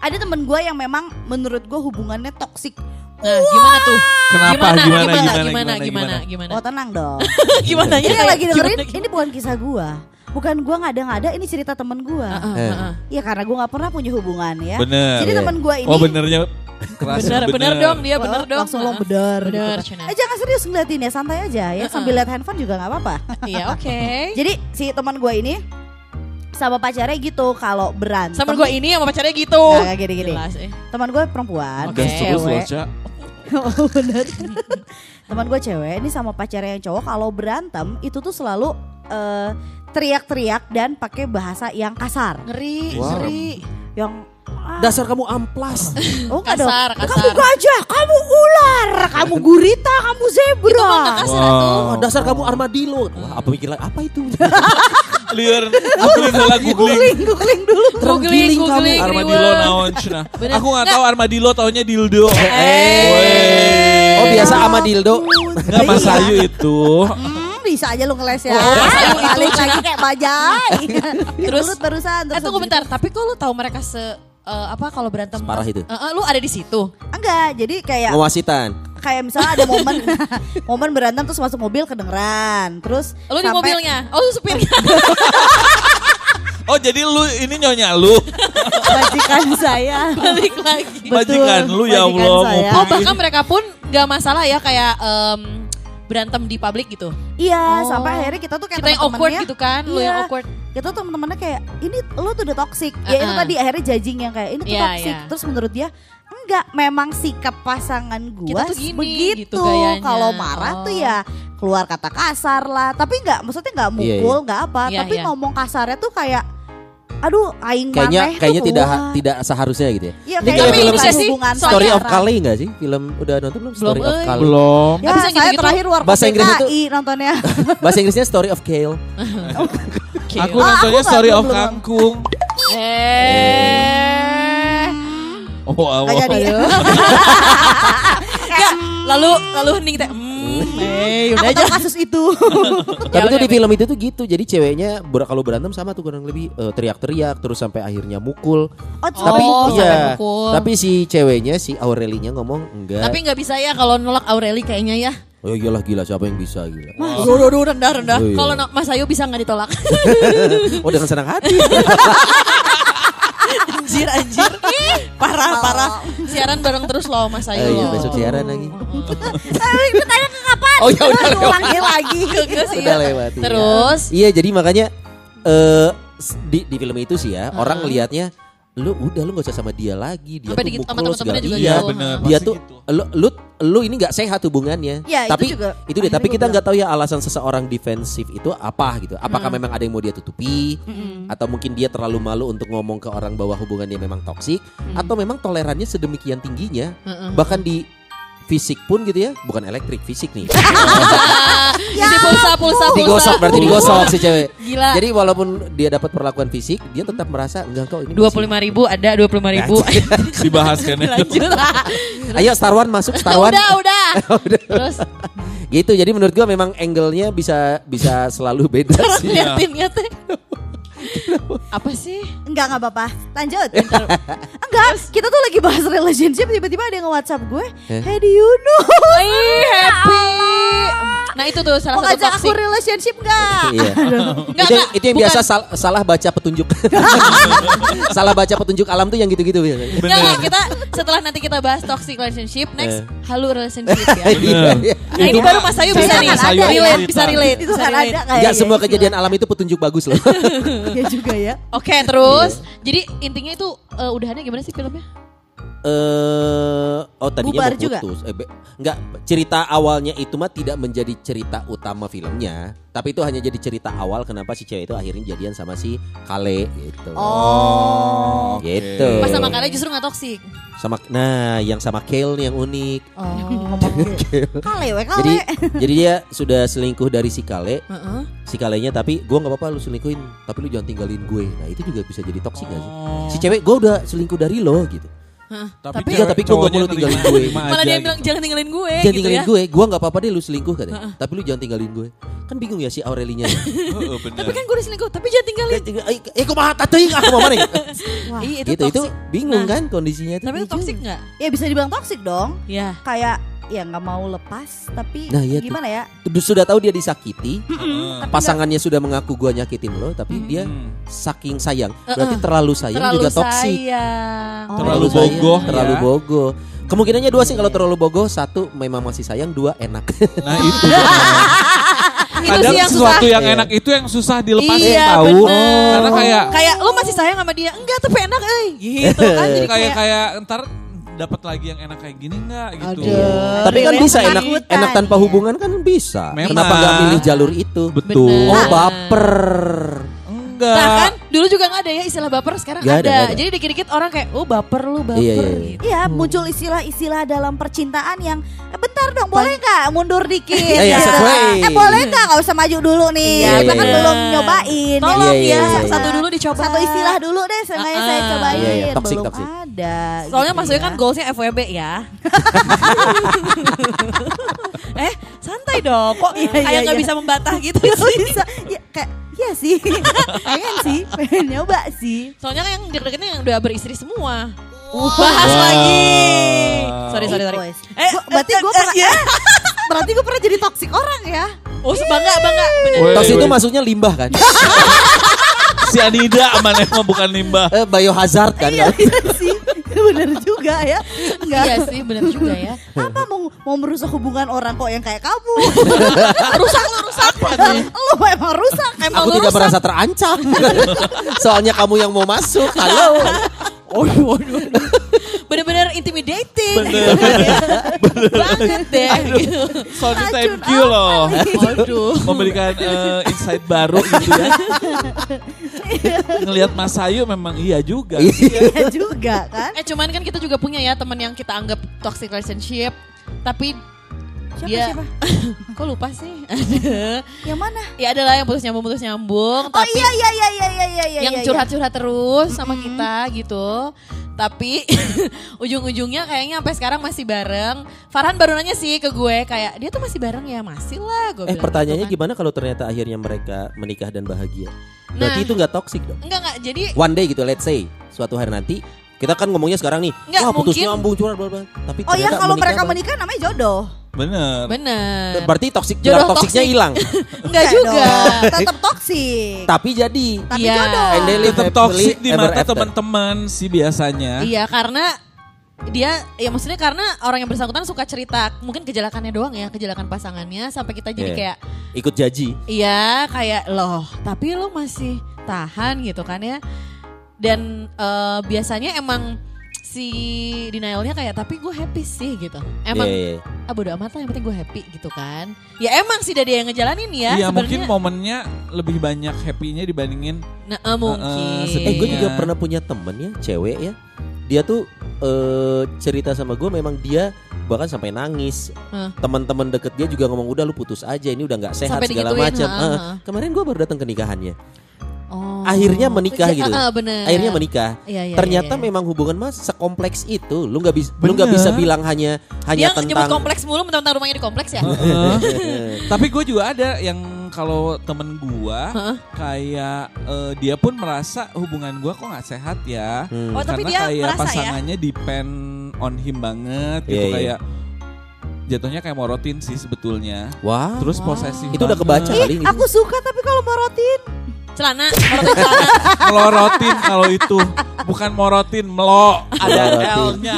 Ada temen gue yang memang menurut gue hubungannya toxic Nah, gimana tuh? Kenapa? Gimana? Gimana? Gimana? Gimana? Gimana? Gimana? gimana? Oh tenang dong. gimana? Ini yang lagi dengerin, gimana, gimana? ini bukan kisah gua. Bukan gua nggak ada nggak ada. ini cerita temen gua. Ah, ah, eh. ah, iya uh, uh, uh, ya, karena gua nggak pernah punya hubungan ya. Bener. Jadi temen gua oh, ini. Oh benernya bener, bener, bener dong dia oh, bener dong langsung lo gitu. bener bener gitu. eh jangan serius ngeliatin ya santai aja ya uh -uh. sambil lihat handphone juga gak apa-apa iya oke okay. jadi si teman gue ini sama pacarnya gitu kalau berantem. Sama gue ini sama pacarnya gitu. Nah, gini gini. Eh. Teman gue perempuan, okay. cewek. Oh, bener. Teman gue cewek ini sama pacarnya yang cowok kalau berantem itu tuh selalu eh, teriak-teriak dan pakai bahasa yang kasar. Ngeri, Wow. ngeri. Yang ah, Dasar kamu amplas. oh enggak dong. Kasar, Kamu kasar. gajah, kamu ular, kamu gurita, kamu zebra. Itu mah kasar tuh. Oh, dasar kamu armadillo. Wah, apa mikir lagi? Apa itu? Liar, aku ini lagi googling. Googling, googling dulu. Googling, googling, Armadillo naon Cina. Bener. Aku nggak tahu armadillo taunya dildo. Eh. Oh, biasa sama dildo. Enggak Mas Ayu itu. Hmm, bisa aja lu ngeles ya. Oh, balik lagi kayak bajai. Terus- terus terusan Eh tunggu bentar, tapi kok lu tahu mereka se eh, apa kalau berantem Separah pas- itu? Eh, eh, lu ada di situ. Enggak, jadi kayak Mewasitan. kayak misalnya ada momen momen berantem terus masuk mobil kedengeran. Terus Lu di sampai mobilnya. Oh, lu supirnya. Oh jadi lu ini nyonya lu. Majikan saya. Balik lagi. Betul, Majikan lu ya Allah. saya. Oh, bahkan mereka pun nggak masalah ya kayak em, berantem di publik gitu. Iya, Oh. sampai akhirnya kita tuh kayak Kita yang awkward gitu kan, lu yang Iya. awkward. Kita tuh temen-temennya kayak ini lu tuh udah toxic. Ya itu Uh-uh. tadi akhirnya judging yang kayak ini tuh Iya, toxic. iya. Terus menurut dia enggak, memang sikap pasangan gua Kita tuh gini, begitu. gitu gayanya. Kalau marah tuh Oh. ya keluar kata kasar lah. Tapi enggak maksudnya enggak Iya, mukul, enggak apa, Iya, tapi iya. ngomong kasarnya tuh kayak aduh aing Kayaknya kayaknya tidak keluar. tidak seharusnya gitu ya. Iya, Ini kayak film sih, hubungan Story of. Kali enggak sih? Film udah nonton belum? Story Belum, of euy. Kali. Belum. Ya, saya gitu-gitu, terakhir war bahasa Inggrisnya tuh- nontonnya. Bahasa Inggrisnya Story of Kale. Aku Ah, nontonnya aku Story nggak- of. Kangkung. Eh. Oh, Nggak Allah. jadi. Nggak, lalu lalu hening teh. Hmm, eh, udah aja. kasus itu. Tapi tuh udah, di film itu tuh gitu. Jadi ceweknya ber- kalau berantem sama tuh kurang lebih eh, teriak-teriak terus sampai akhirnya mukul. Oh, Tapi Oh, iya. mukul. Tapi si ceweknya si Aurelinya ngomong enggak. Tapi nggak bisa ya kalau nolak Aureli kayaknya ya. Oh iyalah gila siapa yang bisa gila. Duh, duh, duh, rendah, rendah. Oh, iya. Kalau no- Mas Ayu bisa nggak ditolak? Oh dengan senang hati. anjir, anjir. parah, parah. Siaran bareng terus loh Mas Oh Ayu. iya besok siaran lagi. Itu tanya ke kapan? Oh ya udah lewat. Lagi. Udah lewat. iya. Terus Iya jadi makanya eh di di film itu sih ya orang Heeh. Lu udah lu gak usah sama dia lagi dia Sampai tuh sama mukul segala juga iya gitu. bener. dia tuh gitu. lu lu lu ini nggak sehat hubungannya Ya, itu tapi juga itu deh tapi kita nggak tahu ya alasan seseorang defensif itu apa gitu apakah Hmm. memang ada yang mau dia tutupi atau mungkin dia terlalu malu untuk ngomong ke orang bahwa hubungannya memang toksik Hmm. atau memang tolerannya sedemikian tingginya Heeh. bahkan di fisik pun gitu ya bukan elektrik fisik nih Isi pulsa, pulsa, pulsa. digosok berarti digosok si cewek Gila. jadi walaupun dia dapat perlakuan fisik dia tetap merasa enggak kok ini Dua puluh lima ribu ada dua puluh lima ribu. Dibahas kan ya. Lanjut lah. masih- ayo Star One masuk Star One udah, udah. Terus gitu jadi menurut gua memang angle-nya bisa bisa selalu beda sih liatinnya teh. Apa sih? Enggak, enggak apa-apa. Lanjut. Enggak, kita tuh lagi bahas relationship tiba-tiba ada yang nge-WhatsApp gue. Eh? Hey, do you know? Ih, happy. Nah itu tuh salah Mau satu ngajak aku relationship enggak? Iya. Enggak, itu, enggak, itu yang bukan. biasa sal- salah baca petunjuk. salah baca petunjuk alam tuh yang gitu-gitu. Enggak, enggak, kita setelah nanti kita bahas toxic relationship, next Eh. halu relationship ya. Iya, iya. Nah ini baru Mas Ayu bisa Kayaknya nih, kan ada ya. relate, bisa relate. Itu bisa kan ada kayak Nggak semua kejadian alam itu petunjuk bagus loh. Iya juga ya. Oke, terus jadi intinya itu eh, udahannya gimana sih filmnya? Eh, oh tadinya Bubar mau juga? putus. Eh, be- enggak, cerita awalnya itu mah tidak menjadi cerita utama filmnya, tapi itu hanya jadi cerita awal kenapa si cewek itu akhirnya jadian sama si Kale gitu. Oh. Gitu. Pas sama kalian justru nggak toxic. Sama nah, yang sama Kale yang unik. Oh. Kale we kale. Jadi jadi dia sudah selingkuh dari si Kale, Heeh. si Kalenya tapi gua nggak apa-apa lu selingkuhin, tapi lu jangan tinggalin gue. Nah, itu juga bisa jadi toksik gak sih? Oh. Si cewek gue udah selingkuh dari lo gitu. Tapi, Tapi ya, tapi gua nggak cowoknya mau lu tinggalin gue. Malah dia gitu. bilang jangan tinggalin gue Jangan gitu tinggalin ya. gue, gue nggak apa-apa deh lu selingkuh katanya. Tapi lu jangan tinggalin gue. Kan bingung ya si Aurelinya. Heeh, bener. Tapi kan gue udah selingkuh, tapi jangan tinggalin. Eh, eh, kok mah tatuing aku mau mana? Iya, itu Gitu itu toxic. bingung Nah, kan kondisinya itu. Tapi itu toxic juga. nggak? Ya bisa dibilang toksik dong. Ya. Kayak ya nggak mau lepas tapi Nah, iya tuh. gimana ya? Sudah tahu dia disakiti, Heeh. pasangannya sudah mengaku gua nyakitin lo, tapi dia Hmm. saking sayang. Berarti terlalu sayang Terlalu juga toksik. sayang. Oh. Terlalu sayang, bogoh terlalu ya. bogoh. Kemungkinannya dua sih kalau terlalu bogoh, satu memang masih sayang, dua enak. Nah itu Kadang sih yang sesuatu susah. yang Iya. enak itu yang susah dilepasin Iya, tahu. bener. Karena kayak Kayak lu masih sayang sama dia, enggak tapi enak euy. Gitu kan jadi kayak kayak kayak ntar dapat lagi yang enak kayak gini enggak gitu. Aduh. tapi kan Yang bisa enak, enak tanpa hubungan kan bisa. Memang. Kenapa nggak milih jalur itu? Betul. Bener. Oh baper. Enggak. Nah kan dulu juga nggak ada ya istilah baper sekarang Nggak ada. ada, nggak ada. Jadi dikit-dikit orang kayak oh baper lu baper Iya, iya, iya. gitu. Iya muncul istilah-istilah dalam percintaan yang eh, bentar dong boleh nggak mundur dikit iya, gitu. sesuai. Eh boleh nggak nggak usah maju dulu nih Iya, kita iya, kan iya. belum nyobain Tolong Iya, iya, ya iya, iya. satu dulu dicoba. satu istilah dulu deh sengaja Ah, saya ah. cobain Iya, iya. Toxic, belum toxic. ada Soalnya gitu maksudnya ya. kan goalsnya FWB ya. eh santai dong. Kok Iya, kayak iya, nggak iya. bisa membantah gitu sih. bisa ya, kayak iya sih pengen sih pengen nyoba sih Soalnya kan yang deket-deketnya yang udah beristri semua. Bahas lagi. Sorry sorry sorry. Boys. Eh, Gua- berarti gue pernah eh, berarti gue pernah jadi toksik orang ya Oh bangga bangga. Bener. Woi, Toks itu maksudnya limbah kan? si Anida aman emang bukan limbah. Eh, biohazard kan? iya iya sih bener juga ya Enggak Iya sih bener juga ya. apa mau mau merusak hubungan orang kok yang kayak kamu rusak lu rusak lu emang rusak emang Aku lu tidak rusak. merasa terancam. Soalnya kamu yang mau masuk. Halo. Waduh, waduh. Bener-bener intimidating. Bener. Banget deh. Gitu. Sony thank you loh. Waduh. Memberikan eh, insight baru gitu ya. Ngelihat Mas Ayu memang iya juga. Iya juga kan Eh cuman kan kita juga punya ya teman yang kita anggap toxic relationship. Tapi siapa dia siapa kok lupa sih? Yang mana ya adalah yang putus nyambung putus nyambung. oh tapi iya iya iya iya iya iya iya yang iya. curhat-curhat terus sama kita gitu. Tapi ujung-ujungnya kayaknya sampai sekarang masih bareng. Farhan baru nanya sih ke gue kayak dia tuh masih bareng ya masih lah. Gue Eh pertanyaannya gitu kan. gimana kalau ternyata akhirnya mereka menikah dan bahagia? Berarti Nah. itu nggak toxic dong? Enggak enggak jadi One day gitu, let's say suatu hari nanti kita kan ngomongnya sekarang nih, Nggak, wah putus mungkin- nyambung curhat bla bla. Tapi oh ya ternyata kalau mereka bang. menikah namanya jodoh Bener. bener. Berarti toxic Jodoh jodoh toksiknya hilang. Enggak juga. tetap toksik Tapi jadi tapi Iya. jodoh And they live Tetap happily toxic di ever mata after. teman-teman sih biasanya. Iya karena dia ya maksudnya karena orang yang bersangkutan suka cerita mungkin kejelekannya doang ya kejelekan pasangannya sampai kita jadi Iya. kayak ikut jaji. iya kayak loh tapi lo masih tahan gitu kan ya dan eh, biasanya emang si denialnya kayak tapi gue happy sih gitu emang Iya, iya. ah bodo amat lah yang penting gue happy gitu kan ya emang sih dia yang ngejalanin ya Iya mungkin momennya lebih banyak happy-nya dibandingin nah, eh, mungkin sedih. Eh gue juga pernah punya temen ya, cewek ya. Dia tuh eh cerita sama gue memang dia bahkan sampai nangis. Hah. Teman-teman deket dia juga ngomong udah lu putus aja ini udah nggak sehat Sampai segala macam. Eh, ha. kemarin gue baru datang ke nikahannya. Oh. Akhirnya menikah Ja- gitu. ah, bener. Akhirnya menikah. Iya, iya, Ternyata iya. memang hubungan mas sekompleks itu. Lu nggak bisa lu nggak bisa bilang hanya hanya dia tentang kompleks mulu mentang-mentang rumahnya di kompleks ya Heeh. Tapi gue juga ada yang kalau temen gue Heeh. kayak eh, dia pun merasa hubungan gue kok nggak sehat ya. Hmm. Oh, tapi Karena dia kayak merasa ya? pasangannya depend on him banget gitu Iya, iya. kayak jatuhnya kayak morotin sih sebetulnya. Wah. Terus posesif. Itu udah kebaca kali ini. aku suka tapi kalau morotin celana morotin celana. Melorotin kalau itu. Bukan morotin melo ada. L-nya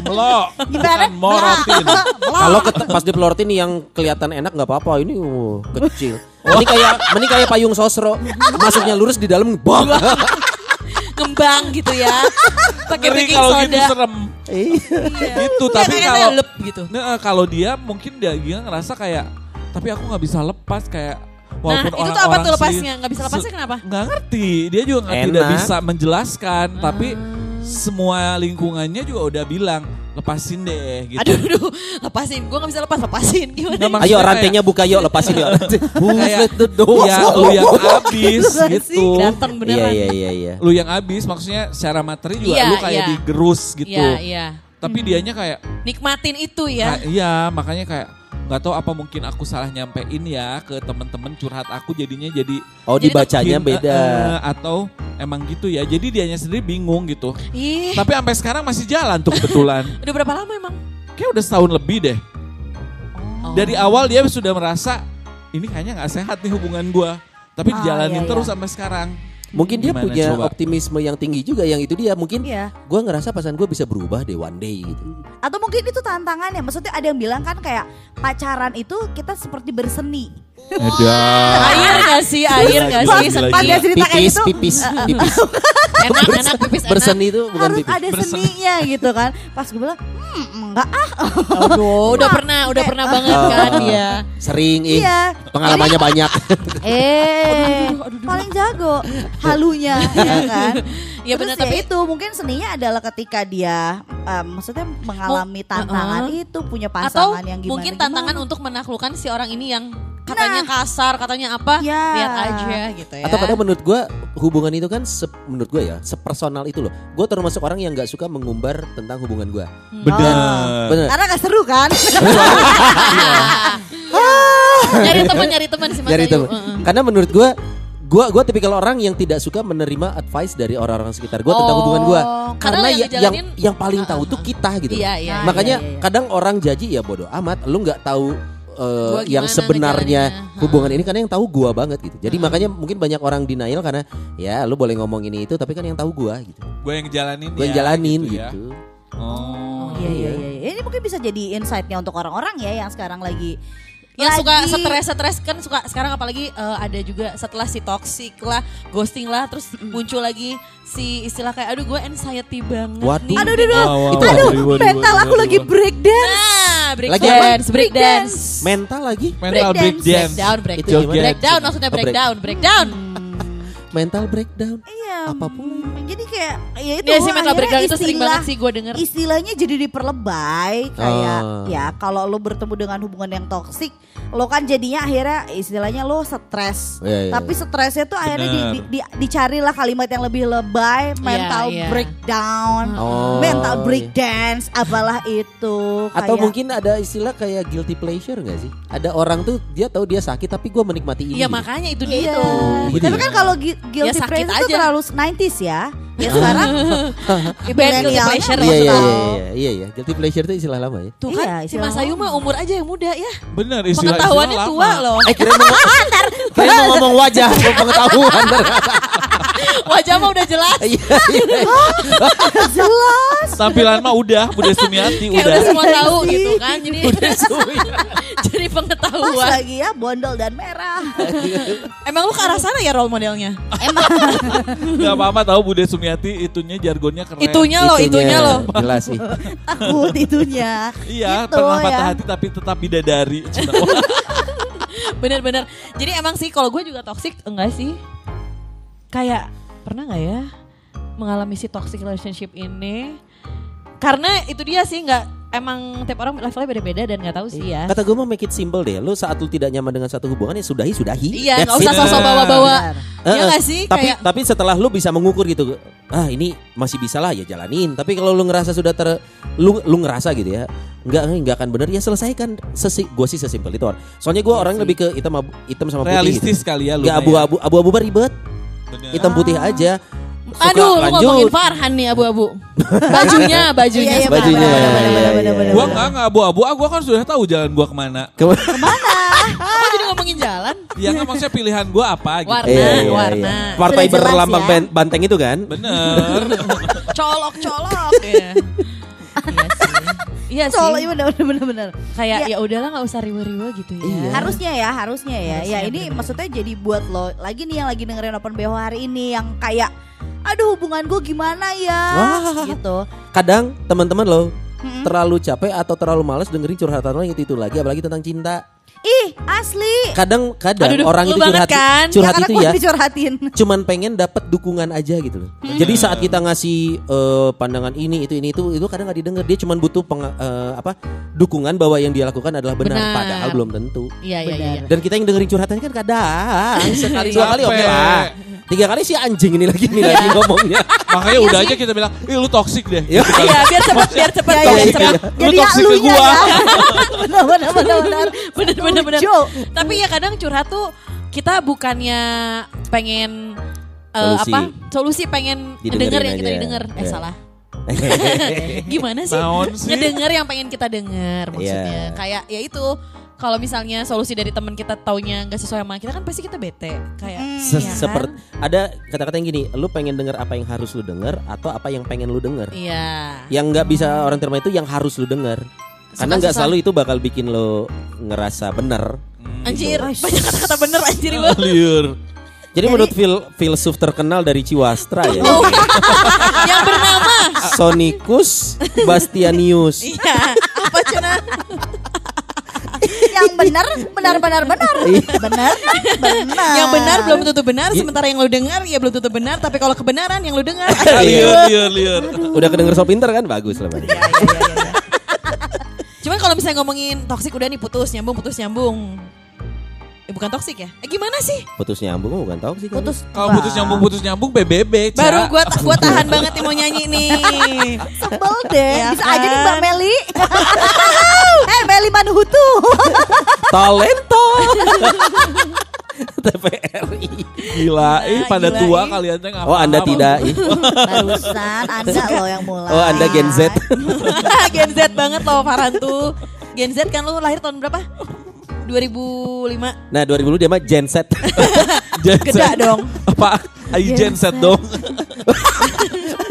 melo Gimana? bukan morotin. Kalau pas dipelorotin nih yang kelihatan enak nggak apa-apa. Ini uh, kecil. Ini kayak ini kayak payung sosro. Masuknya lurus di dalam bom. ngembang gitu ya. Pakai baking kalau soda. gitu serem. Iya. gitu tapi kalau gitu. Nah, kalau dia mungkin dia, dia ngerasa kayak tapi aku nggak bisa lepas kayak walaupun nah itu tuh apa tuh lepasnya nggak bisa lepasnya kenapa nggak ngerti dia juga nggak tidak bisa menjelaskan tapi Ah. semua lingkungannya juga udah bilang lepasin deh gitu. Aduh, aduh, lepasin. Gue gak bisa lepas, lepasin. Gimana? Maksudnya Ayo rantainya buka yuk lepasin yuk. Kayak-? Ya, lu yang abis gitu. Datang Iya beneran. iya iya iya. Lu yang abis maksudnya secara materi juga Iya, lu kayak iya. digerus gitu. Iya, iya. Tapi dianya kayak Nikmatin itu ya. Iya, makanya kayak nggak tahu apa mungkin aku salah nyampein ya ke temen-temen curhat aku jadinya jadi Oh Jadi dibacanya bin- beda. eh, atau emang gitu ya. Jadi dianya sendiri bingung gitu. Ih, Tapi sampai sekarang masih jalan tuh kebetulan. udah berapa lama emang? Kayak udah setahun lebih deh. Oh. Dari awal dia sudah merasa ini kayaknya nggak sehat nih hubungan gua. Tapi Ah, dijalanin iya, terus iya. sampai sekarang. Mungkin dia Gimana punya coba? optimisme yang tinggi juga yang itu dia mungkin Iya. gue ngerasa pasangan gue bisa berubah deh one day gitu. Atau mungkin itu tantangannya. Maksudnya ada yang bilang kan kayak pacaran itu kita seperti berseni. Air gak sih? Air gak sih? Pas dia cerita kayak gitu. pipis, pipis. Enak, enak, pipis enak. Berseni itu bukan harus pipis. ada seninya gitu kan. Pas gue bilang, hmm enggak ah. Aduh, udah pernah, udah pernah banget kan dia. Sering ih. Iya. Pengalamannya banyak. Eh, paling jago halunya ya kan. Iya Terus benar, ya tapi itu mungkin seninya adalah ketika dia em, maksudnya mengalami tantangan itu punya atau pasangan yang gimana mungkin tantangan untuk menaklukkan si orang ini yang katanya Nah. kasar, katanya apa? Ya. Lihat aja gitu ya. Atau kadang menurut gue hubungan itu kan se- menurut gue ya sepersonal itu loh. Gue termasuk orang yang nggak suka mengumbar tentang hubungan gue. Bener. Bener. karena gak seru kan. nyari teman, nyari teman sih Mas itu. Heeh. Karena menurut gue Gue gua tipikal orang yang tidak suka menerima advice dari orang-orang sekitar gue tentang Oh, hubungan gue. karena yang ya- yang yang paling tahu tuh kita gitu. Iya, iya. Makanya iya, iya. kadang orang jaji ya bodoh amat. Lu nggak tahu uh, Gua yang sebenarnya ngejalaninnya. hubungan ini karena yang tahu gua banget gitu. Jadi makanya mungkin banyak orang denial karena ya lu boleh ngomong ini itu tapi kan yang tahu gua gitu. Gue yang jalanin Gue yang ya, jalanin gitu gitu. ya. Oh. Iya iya iya. Ini mungkin bisa jadi insight-nya untuk orang-orang ya yang sekarang lagi yang suka stres-stres kan suka sekarang apalagi eh, ada juga setelah si toxic lah, ghosting lah, terus muncul lagi si istilah kayak aduh gue anxiety banget Waduh. nih. Aduh, aduh, aduh. Wow, wow, Itu Aduh, waduh, waduh, mental aku lagi breakdance. Nah, break Lagi dance, break dance. Mental lagi. Mental Break break dance. Breakdown, break Itu down. gimana? Breakdown maksudnya Oh, break- breakdown, breakdown. Mental breakdown. Iya. Apa pula? Jadi kayak ya itu Iya sih mental breakdown itu sering istilah- banget sih gue denger. Istilahnya jadi diperlebay kayak Oh. ya kalau lo bertemu dengan hubungan yang toksik, lo kan jadinya akhirnya istilahnya lo stres. Iya, iya, Tapi stresnya tuh akhirnya di, Bener. di, di- dicarilah kalimat yang lebih lebay, mental iya. breakdown, Oh, mental iya. breakdance, apalah itu. Atau kayak- mungkin ada istilah kayak guilty pleasure gak sih? Ada orang tuh dia tahu dia sakit tapi gue menikmati ini. Iya makanya itu Iya. dia tuh. gitu Tapi ya? kan kalau gui- guilty Ya sakit pleasure itu aja. terlalu 90s ya. Ya sekarang milenial pleasure Iya iya iya iya iya iya. Guilty pleasure itu istilah lama ya. Tuh kan Iya, si istilah Mas Ayu mah umur aja yang muda ya. Bener istilah Pengetahuannya tua loh. Eh kira mau kira mau ngomong wajah pengetahuan. Wajah mah udah jelas. Iya iya. jelas. Tampilan mah udah, Bude Sumiati Kayak udah. udah semua tahu gitu kan. Jadi jadi Pas pengetahuan. lagi ya bondol dan merah. Emang lu ke arah sana ya role modelnya? Gak apa-apa tahu Bude Sumiati itunya jargonnya keren. Itunya loh, itunya loh. Jelas sih. Takut itunya. Iya, Gitu pernah patah ya. hati tapi tetap bidadari. Bener-bener. Jadi emang sih kalau gue juga toxic enggak sih? Kayak pernah nggak ya mengalami si toxic relationship ini? Karena itu dia sih nggak emang tiap orang levelnya beda-beda dan nggak tahu sih ya. Kata gue mah make it simple deh. Lu saat lu tidak nyaman dengan satu hubungan ya sudahi sudahi. Iya, nggak usah sosok bawa-bawa. Iya Eh, nggak sih? Tapi Kayak tapi setelah lu bisa mengukur gitu, ah ini masih bisa lah ya jalanin. Tapi kalau lu ngerasa sudah ter lu lu ngerasa gitu ya, nggak nggak akan bener ya selesaikan. Sesi, gue sih sesimpel itu. Soalnya gue orang lebih ke hitam abu- hitam sama putih. Realistis gitu. kali ya lu. Gak abu-abu abu-abu ribet, Bener. hitam putih aja. Suka Aduh, lu lanjut. ngomongin Farhan nih abu-abu. bajunya, bajunya. Iya, iya, Bajunya, iya, iya, iya. Gua enggak enggak abu-abu, ah, gua kan sudah tahu jalan gua ke mana. Kok jadi ngomongin jalan? Ya kan maksudnya pilihan gua apa gitu. Warna, Iya, iya, warna. iya. Partai jelas berlambang ya. ban- banteng itu kan? Bener. Colok-colok. Iya. Iya sih. Iya. Soalnya benar benar benar benar. Kayak Ya. ya udahlah nggak usah riwe-riwe gitu ya. Iya. Harusnya ya, harusnya ya. Harusnya, ya ini benar-benar. maksudnya jadi buat lo lagi nih yang lagi dengerin Open BO hari ini yang kayak aduh hubungan gue gimana ya Wah. gitu. Kadang teman-teman lo Mm-mm. terlalu capek atau terlalu malas dengerin curhatan orang itu itu lagi apalagi tentang cinta. Ih, asli. Kadang kadang Aduh, duh, orang itu curhat kan? curhat karena itu ya dicurhatin. cuman pengen dapat dukungan aja gitu loh. Jadi saat kita ngasih eh, pandangan ini itu ini itu itu kadang nggak didengar. Dia cuman butuh peng- eh, apa dukungan bahwa yang dia lakukan adalah benar, Benar. padahal belum tentu. Iya iya iya. Dan kita yang dengerin curhatannya kan kadang sekali dua kali oke lah. Tiga kali sih anjing ini lagi ini lagi ngomongnya. Makanya udah aja kita bilang, ih lu toxic deh. Ya. Iya biar cepet biar cepet Ya, biar ya, cepet. Lu Jadi toxic ke gua. ya. benar benar benar benar. Bener bener bener. Lucu. Tapi ya kadang curhat tuh kita bukannya pengen Solusi. apa solusi pengen denger yang kita didengar. Eh Iya. salah. Gimana sih? Naon sih? Ngedenger yang pengen kita denger maksudnya. Iya. Kayak ya itu kalau misalnya solusi dari teman kita taunya nggak sesuai sama kita kan pasti kita bete kayak Se- ya kan? Seperti ada kata-kata yang gini, lu pengen denger apa yang harus lu denger atau apa yang pengen lu denger. Iya. Yang nggak bisa orang terima itu yang harus lu denger. Karena nggak selalu itu bakal bikin lo ngerasa bener. Anjir, banyak kata-kata bener anjir Ibu. Liur. Jadi menurut fil filsuf terkenal dari Ciwastra ya, Oh. yang bernama Sonicus Bastianius. Iya, apa cina? Yang benar benar benar benar. Benar benar. Yang benar belum tentu benar, sementara yang lu dengar ya belum tentu benar, tapi kalau kebenaran yang lu dengar. Liur, liur, liur. Udah kedenger so pinter kan? Bagus lah. Bang. Cuman kalau misalnya ngomongin toksik udah nih putus nyambung putus nyambung. Eh bukan toksik ya? Eh gimana sih? Putus nyambung bukan toksik kan? Putus. Kalau putus nyambung putus nyambung BBB. Ca. Baru gua gua tahan banget nih mau nyanyi nih. Sebel deh. Ya Bisa aja nih kan? Mbak Meli. eh Meli Manuhutu. Talento. TVRI. Gila, ih pada gila, tua ih. kalian teh Oh Anda tidak. ih. Barusan Anda loh yang mulai. Oh Anda Gen Z. Gen Z banget loh Farhan tuh. Gen Z kan lu lahir tahun berapa? 2005. Nah 2010 dia mah Gen Z. Gen Z. dong. Apa? Ayo Gen Z dong.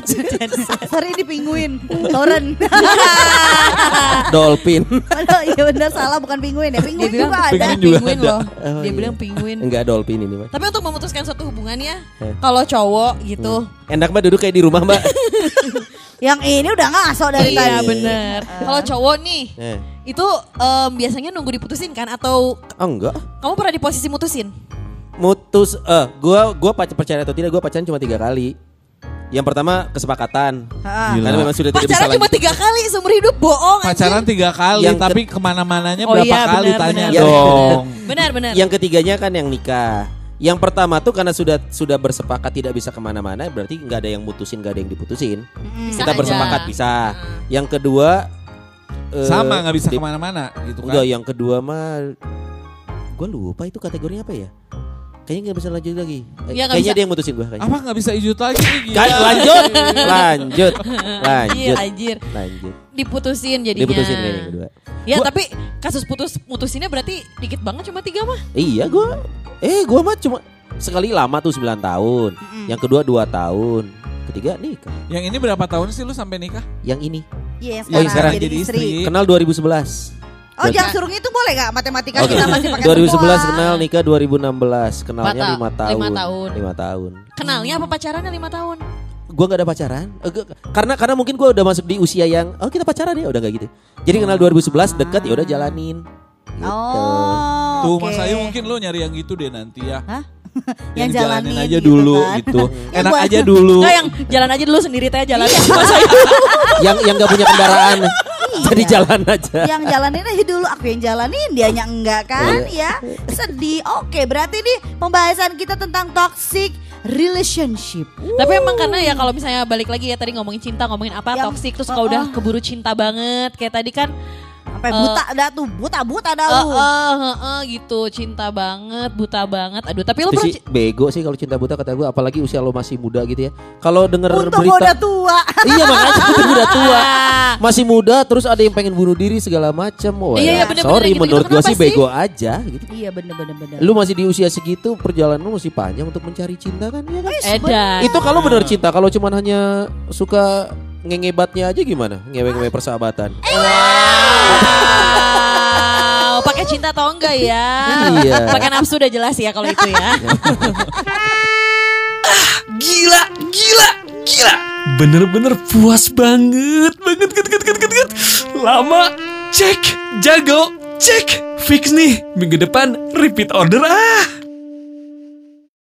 Sorry ini penguin. Toren. Dolphin. Aduh, iya benar salah bukan penguin ya. Penguin bilang juga ada. penguin juga ada. loh. Oh, Dia iya. bilang penguin. Enggak dolphin ini mah. Tapi untuk memutuskan suatu hubungan ya, Eh. kalau cowok gitu, Enak mah duduk kayak di rumah mbak. Yang ini udah ngaso dari iya tadi. bener. Kalau cowok nih, Eh. itu biasanya nunggu diputusin kan? Atau Oh enggak. kamu pernah di posisi mutusin? Mutus. Eh, gua gua pac- percaya atau tidak? Gua pacaran cuma tiga kali. Yang pertama kesepakatan. Ah. Karena memang sudah tidak bisa Pacaran cuma lanjut. tiga kali seumur hidup bohong. anjir. Pacaran tiga kali, Yang ke- tapi ke mana-mananya Oh berapa iya, kali benar, tanya benar. dong. Benar benar. Yang ketiganya kan yang nikah. Yang pertama tuh karena sudah sudah bersepakat tidak bisa ke mana-mana, berarti nggak ada yang mutusin, nggak ada yang diputusin. Bisa Kita aja. bersepakat bisa. Yang kedua eh, Sama nggak bisa di- ke mana-mana gitu kan. Enggak, yang kedua mah gue lupa itu kategorinya apa ya? Kayaknya nggak bisa lanjut lagi. Eh, Iya, nggak kayaknya bisa. dia yang mutusin gue. Kayaknya. Apa nggak bisa ijut lagi. Kan, lanjut, lanjut, Anjir, lanjut, anjir. lanjut. Diputusin jadinya. Diputusin kayaknya yang kedua. Ya Gua- tapi kasus putus mutusinnya berarti dikit banget cuma tiga mah. Iya gue, eh gue mah cuma sekali lama tuh 9 tahun. Yang kedua 2 tahun. Ketiga nikah. Yang ini berapa tahun sih lu sampai nikah? Yang ini Iya Oh, sekarang, sekarang jadi, jadi istri. istri. kenal 2011. Oh jangan suruh itu boleh gak matematika Oke. kita masih pakai 2011 semua. kenal nikah 2016. Kenalnya Empat 5 ta- tahun. lima tahun. 5 tahun. Kenalnya apa pacarannya lima tahun? Gua gak ada pacaran. Eh, karena karena mungkin gua udah masuk di usia yang oh kita pacaran ya udah gak gitu. Jadi kenal 2011 deket ya udah jalanin. Gitu. Oh. Tuh oke. Mas Ayu mungkin lu nyari yang gitu deh nanti ya. Hah? Yang, Yang jalanin jalanin aja gitu dulu kan. gitu. Ya, Enak aja dulu. Enggak yang jalan aja dulu sendiri teh jalan. Iya. Masa yang yang gak punya kendaraan. Jadi jalan aja. yang jalanin aja dulu aku yang jalanin dianya enggak kan? Ya sedih. Oke berarti nih pembahasan kita tentang toxic relationship. Tapi emang karena ya kalau misalnya balik lagi ya tadi ngomongin cinta, ngomongin apa Yang- toksik terus kalau uh-uh. udah keburu cinta banget kayak tadi kan sampai buta dah tuh buta buta dah eh lu eh, eh, eh, gitu cinta banget, buta banget. Aduh, tapi pernah sih bego sih kalau cinta buta kata gue apalagi usia lo masih muda gitu ya. Kalau denger untung berita udah tua Iya makanya untung udah tua. Masih muda terus ada yang pengen bunuh diri segala macam. Wah, Iya, iya, bener-bener sorry gitu-gitu. menurut gua Kenapa sih sih? bego aja gitu. iya bener bener bener Lu masih di usia segitu perjalanan lu masih panjang untuk mencari cinta kan ya kan? Edan. Itu kalau bener cinta kalau cuman hanya suka ngengebatnya aja gimana? Ngewe-ngewe persahabatan. Wow, pakai cinta atau enggak ya? Iya. Pakai nafsu udah jelas ya kalau itu ya. Gila, gila, gila. Bener-bener puas banget, banget, banget, banget, banget, banget. Lama, cek, jago, Cek, fix nih. Minggu depan repeat order ah.